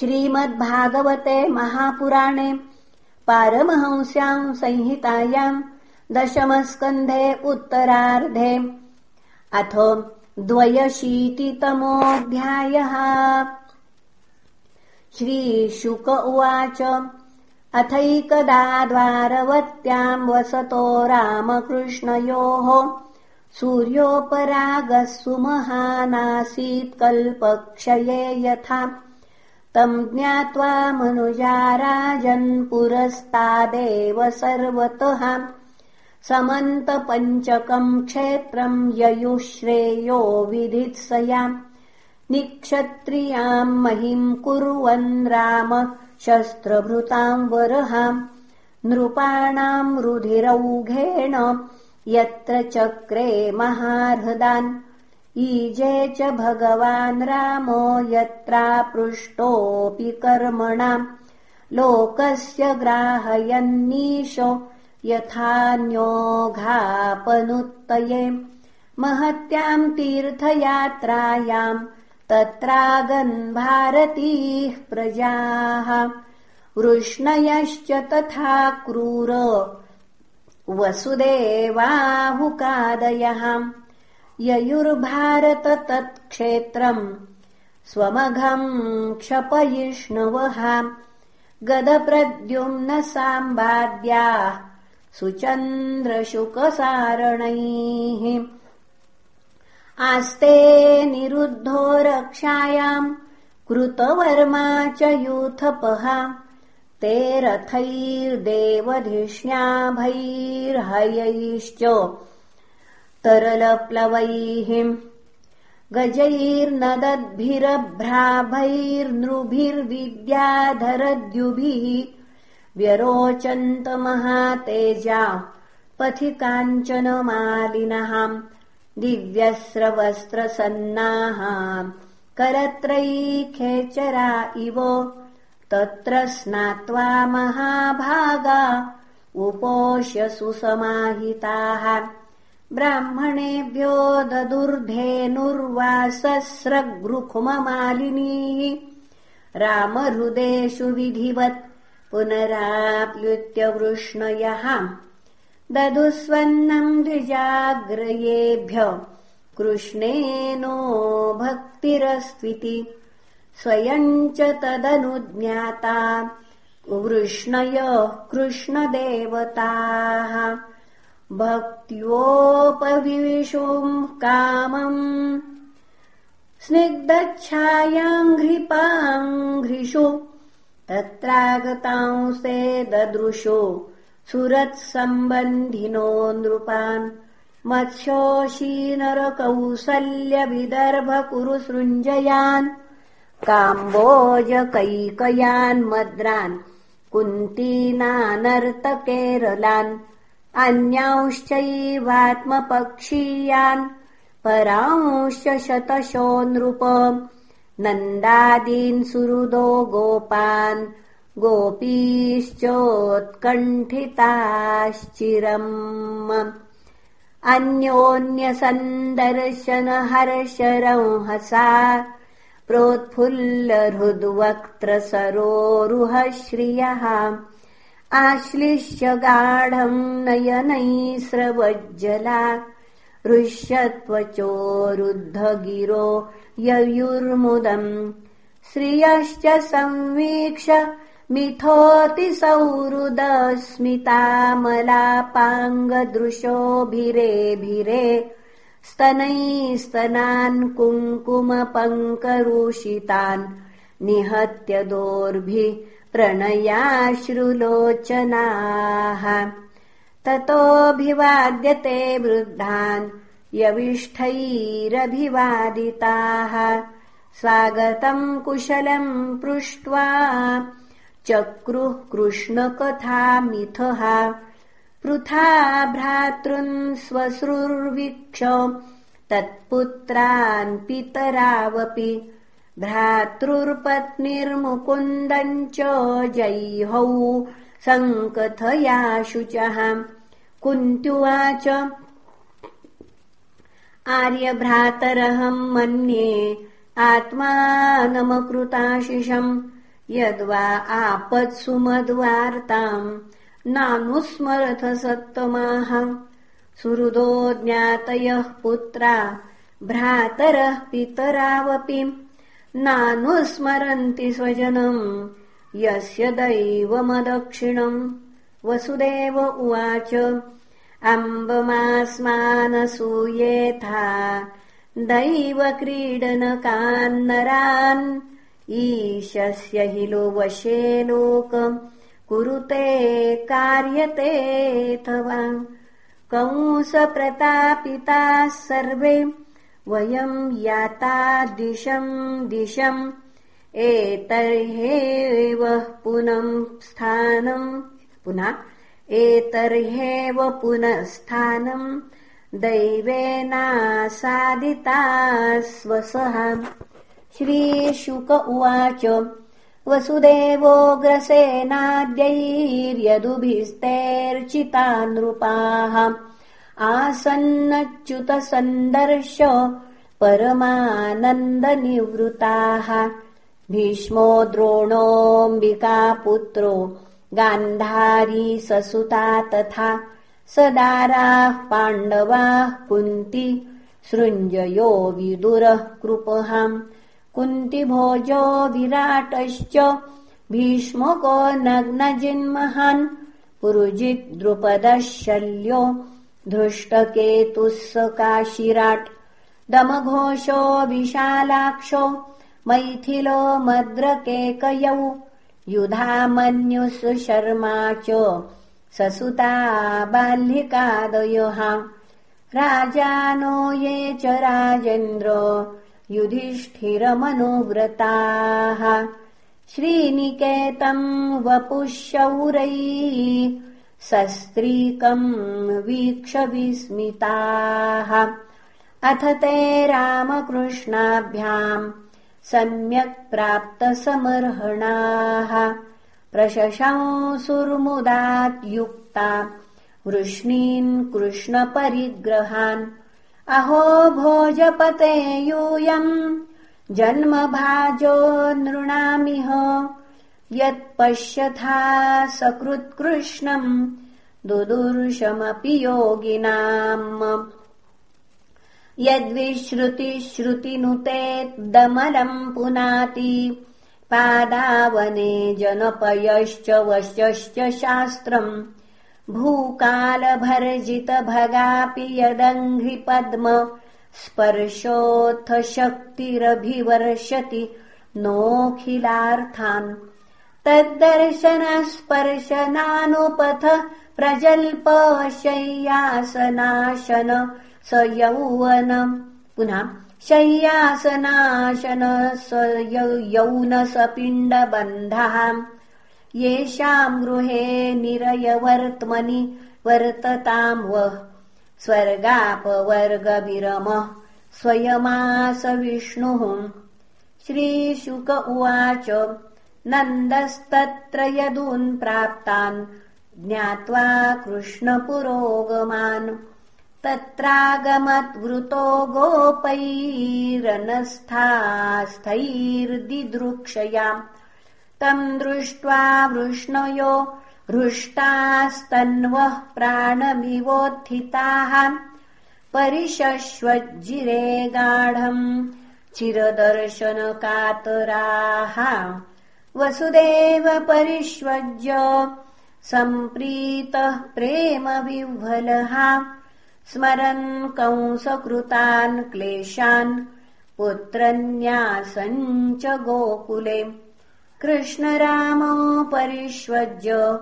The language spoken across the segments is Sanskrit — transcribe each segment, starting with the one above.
श्रीमद्भागवते महापुराणे पारमहंस्याम् संहितायाम् दशमस्कन्धे उत्तरार्धे अथ द्वयशीतितमोऽध्यायः। श्रीशुक उवाच अथैकदा द्वारवत्याम् वसतो रामकृष्णयोः सूर्योपरागः सुमहानासीत्कल्पक्षये यथा तम् ज्ञात्वा मनुजा राजन् पुरस्तादेव सर्वतः। समन्तपञ्चकम् क्षेत्रम् ययुश्रेयो विधित्सयाम् निक्षत्रियाम् महिम् कुर्वन् राम शस्त्रभृताम् वरहाम् नृपाणाम् रुधिरौघेण यत्र चक्रे महार्हदान् ईजे च भगवान् रामो यत्रापृष्टोऽपि कर्मणाम्। लोकस्य ग्राहयन्नीशो यथान्योघापनुत्तये। महत्याम् तीर्थयात्रायाम् तत्रागन् भारतीः प्रजाः। वृष्णयश्च तथा क्रूर वसुदेवाहुकादयः ययुर्भारत तत्क्षेत्रम् स्वमघम् क्षपयिष्णवः। गदप्रद्युम्न साम्बाद्याः सुचन्द्रशुकसारणैः। आस्ते निरुद्धो रक्षायाम् कृतवर्मा च यूथपः। ते रथैर्देवधिष्ण्याभैर्हयैश्च तरलप्लवैः गजैर्नदद्भिरभ्राभैर्नृभिर्विद्याधरद्युभिः व्यरोचन्त महातेजा पथि काञ्चन मालिनः दिव्यस्रवस्त्रसन्नाः करत्रैखेचरा इव तत्र स्नात्वा महाभागा उपोष्य सुसमाहिताः ब्राह्मणेभ्यो ददुर्धेनुर्वासस्रगृखुममालिनीः रामहृदेषु विधिवत् पुनराप्लुत्यवृष्णयः ददुस्वन्नम् द्विजाग्रयेभ्य कृष्णेनो भक्तिरस्त्विति स्वयम् च तदनुज्ञाता। वृष्णय कृष्णदेवताः भक्त्योपविशुम् कामम् स्निग्धच्छायाङ्घ्रिपाङ्घ्रिषु तत्रागतांस्ते ददृशो सुरत्सम्बन्धिनो नृपान् कुरु सृञ्जयान् काम्बोजकैकयान् मद्रान् कुन्तीनानर्तकेरलान् अन्यांश्चैवात्मपक्षीयान् परांश्च शतशो नृप नन्दादीन् सुहृदो गोपान् गोपीश्चोत्कण्ठिताश्चिरम्। अन्योन्यसन्दर्शनहर्षरंहसा प्रोत्फुल्लहृद्वक्त्रसरोरुह श्रियः आश्लिष्य गाढम् नयनैस्रवज्जला ऋष्यत्वचोरुद्धगिरो ययुर्मुदम्। श्रियश्च संवीक्ष मिथोऽतिसौहृदस्मितामलापाङ्गदृशोभिरेभिरे स्तनैस्तनान् कुङ्कुमपङ्करुषितान् निहत्य दोर्भिः प्रणयाश्रुलोचनाः। ततोऽभिवाद्यते वृद्धान् यविष्ठैरभिवादिताः। स्वागतम् कुशलम् पृष्ट्वा चक्रुः कृष्णकथामिथः। पृथा भ्रातॄन् स्वश्रुर्वीक्ष तत्पुत्रान् पितरावपि भ्रातृर्पत्निर्मुकुन्दम् च जैहौ सङ्कथया शुचः कुन्त्युवाच आर्यभ्रातरहम् मन्ये आत्मानमकृताशिषम्। यद्वा आपत्सु मद्वार्ताम् नानुस्मरथ सत्तमाः सुहृदो ज्ञातयः पुत्रा भ्रातरः पितरावपि नानुस्मरन्ति स्वजनम्। यस्य दैवमदक्षिणम्। वसुदेव उवाच अम्बमास्मानसूयेथा। दैवक्रीडनकान्नरान्। ईशस्य हि लो वशे लोक कुरुते कार्यतेऽथवा कंसप्रतापिताः सर्वे वयम् याता दिशम् एतर्ह्येव पुनम् स्थानम् पुनः एतर्ह्येव पुनः स्थानम् दैवेनासादिता स्वसः। श्रीशुक उवाच वसुदेवोऽग्रसेनाद्यैर्यदुभिस्तैर्चिता नृपाः आसन्नच्युतसन्दर्श परमानन्दनिवृताः भीष्मो द्रोणोऽम्बिकापुत्रो गान्धारी ससुता तथा सदाराः पाण्डवाः कुन्ती सृञ्जयो विदुरः कृपहाम् कुन्तिभोजो विराटश्च भीष्मको नग्नजिन्महान्। पुरुजित् द्रुपदः शल्यो धृष्टकेतुः स काशिराट् दमघोषो विशालाक्षो मैथिलो मद्रकेकयौ युधामन्युः शर्मा च ससुता बाल्यकादयः राजानो ये च राजेन्द्र युधिष्ठिरमनुव्रताः श्रीनिकेतम् वपुः सस्त्रीकम् वीक्ष विस्मिताः। अथ ते रामकृष्णाभ्याम् सम्यक् प्राप्तसमर्हणाः प्रशशंसुर्मुदात्युक्ता वृष्णीन् कृष्णपरिग्रहान् अहो भोजपते यूयम् जन्मभाजो नृणामिह यत्पश्यथा सकृत्कृष्णम् दुदुर्शमपि योगिनाम् यद्विश्रुतिश्रुतिनुतेदमलम् पुनाति पादावने जनपयश्च वश्यश्च शास्त्रम् भूकालभर्जितभगापि यदङ्घ्रिपद्म स्पर्शोऽथ शक्तिरभिवर्षति नोऽखिलार्थान् तद्दर्शनस्पर्शनानुपथ प्रजल्प शय्यासनाशन स यौवन पुनः शय्यासनाशन स यौनसपिण्डबन्धः येषाम् गृहे निरयवर्त्मनि वर्तताम् वः। स्वर्गापवर्गविरमः स्वयमास विष्णुः श्रीशुक उवाच नन्दस्तत्र यदून् प्राप्तान् ज्ञात्वा कृष्णपुरोगमान्। तत्रागमद्वृतो गोपैरनस्थास्थैर्दिदृक्षया तम् दृष्ट्वा वृष्णयो हृष्टास्तन्वः प्राणमिवोत्थिताः। परिशश्वज्जिरे गाढम् चिरदर्शनकातराः वसुदेव परिष्वज्य सम्प्रीतः प्रेमविह्वलः स्मरन् कंसकृतान् क्लेशान् पुत्रन्यासम् च गोकुले। कृष्णरामो परिष्वज्य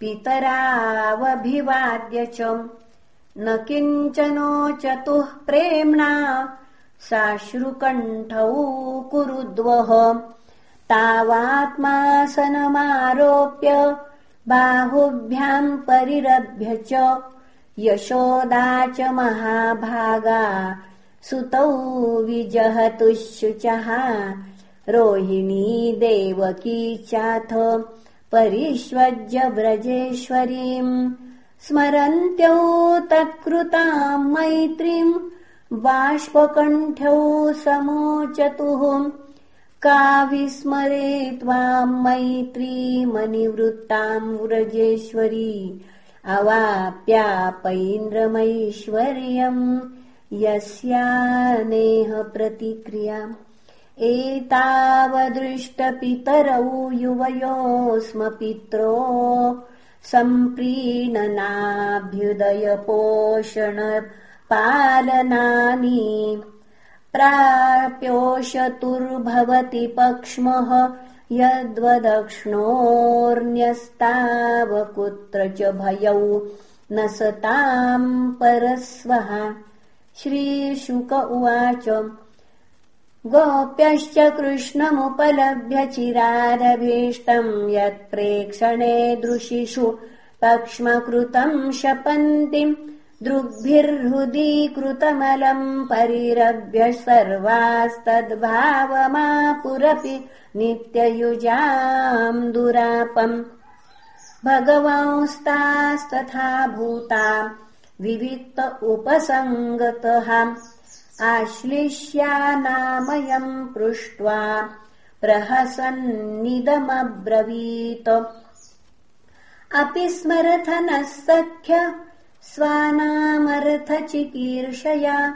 पितरावभिवाद्य च। न किञ्चनोचतुः प्रेम्णा साश्रुकण्ठौ कुरुद्वः तावात्मासनमारोप्य बाहुभ्याम् परिरभ्य च यशोदा च महाभागा सुतौ विजहतुः रोहिणी देवकी चाथ परिष्वज्य व्रजेश्वरीम् स्मरन्त्यौ तत्कृताम् मैत्रीम् बाष्पकण्ठ्यौ समोचतुः का विस्मरे त्वाम् मैत्रीमनिवृत्ताम् व्रजेश्वरी अवाप्यापैन्द्रमैश्वर्यम् यस्यानेह प्रतिक्रिया एतावदृष्टपितरौ युवयोस्म पित्रो सम्प्रीणनाभ्युदयपोषणपालनानि प्राप्योषतुर्भवति पक्ष्मः यद्वदक्ष्णोऽन्यस्तावकुत्र च भयौ न सताम् परस्वः। श्रीशुक उवाच गोप्यश्च कृष्णमुपलभ्य चिरादभीष्टम् यत्प्रेक्षणे दृशिषु पक्ष्मकृतम् शपन्तिम् दृग्भिर्हृदीकृतमलम् परिरभ्य सर्वास्तद्भावमापुरपि नित्ययुजाम् दुरापम् भगवांस्तास्तथा भूता विविक्त उपसङ्गतः आश्लिष्यानामयम् पृष्ट्वा प्रहसन्निदमब्रवीत। अपि स्मरथ नः सख्य स्वानामर्थचिकीर्षया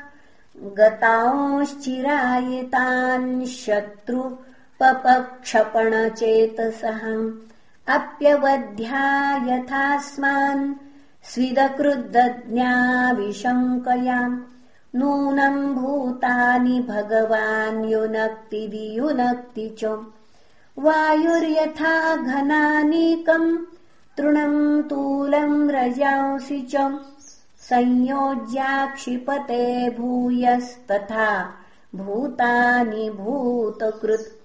गतांश्चिरायितान् शत्रुपपक्षपणचेतसहम् अप्यवध्या यथास्मान् स्विदकृद्दज्ञा नूनम् भूतानि भगवान् युनक्ति च। वायुर्यथा घनानीकम् तृणम् तूलम् रजांसि च। संयोज्याक्षिपते भूयस्तथा। भूतानि भूतकृत्।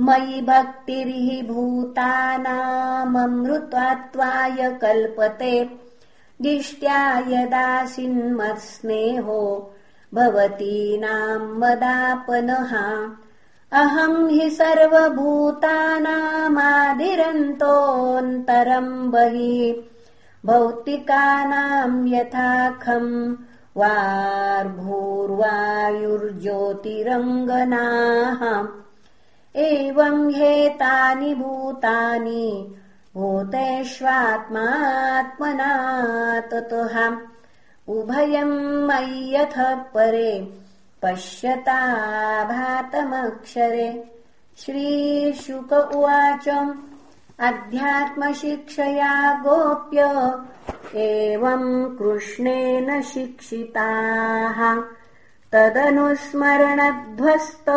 मयि भक्तिर्हि भूतानाममृत्वात्वाय कल्पते। दिष्ट्या यदासिन्मत्स्नेहो भवतीनाम् मदापनः अहम् हि सर्वभूतानामादिरन्तोऽन्तरम् बहिः भौतिकानाम् यथाखम् वार्भूर्वायुर्ज्योतिरङ्गनाः। एवम् ह्येतानि भूतानि भूतेष्वात्मात्मना ततः। उभयम् मय्यथ परे पश्यता भातमक्षरे श्रीशुक उवाच अध्यात्मशिक्षया गोप्य एवम् कृष्णेन शिक्षिताः। तदनुस्मरणध्वस्त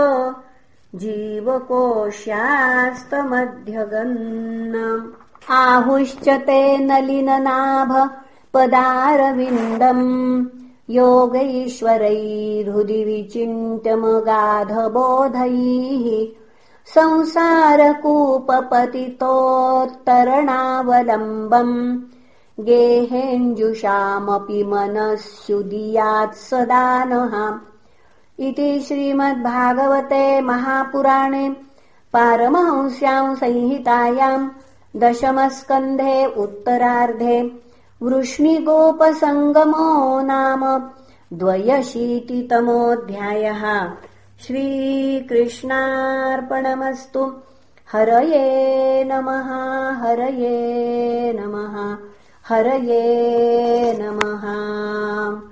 जीवकोशास्तमध्यगन् आहुश्च ते नलिननाभ पदारविन्दम् योगैश्वरैर्हृदि विचिन्त्यमगाधबोधैः संसारकूपपतितोत्तरणावलम्बम् गेहेञ्जुषामपि मनः स्युदीयात् सदा नः। इति श्रीमद्भागवते महापुराणे पारमहंस्याम् संहितायाम् दशमस्कन्धे उत्तरार्धे वृष्णिगोपसङ्गमो नाम द्वयशीतितमोऽध्यायः। श्रीकृष्णार्पणमस्तु। हरये नमः हरये नमः हरये नमः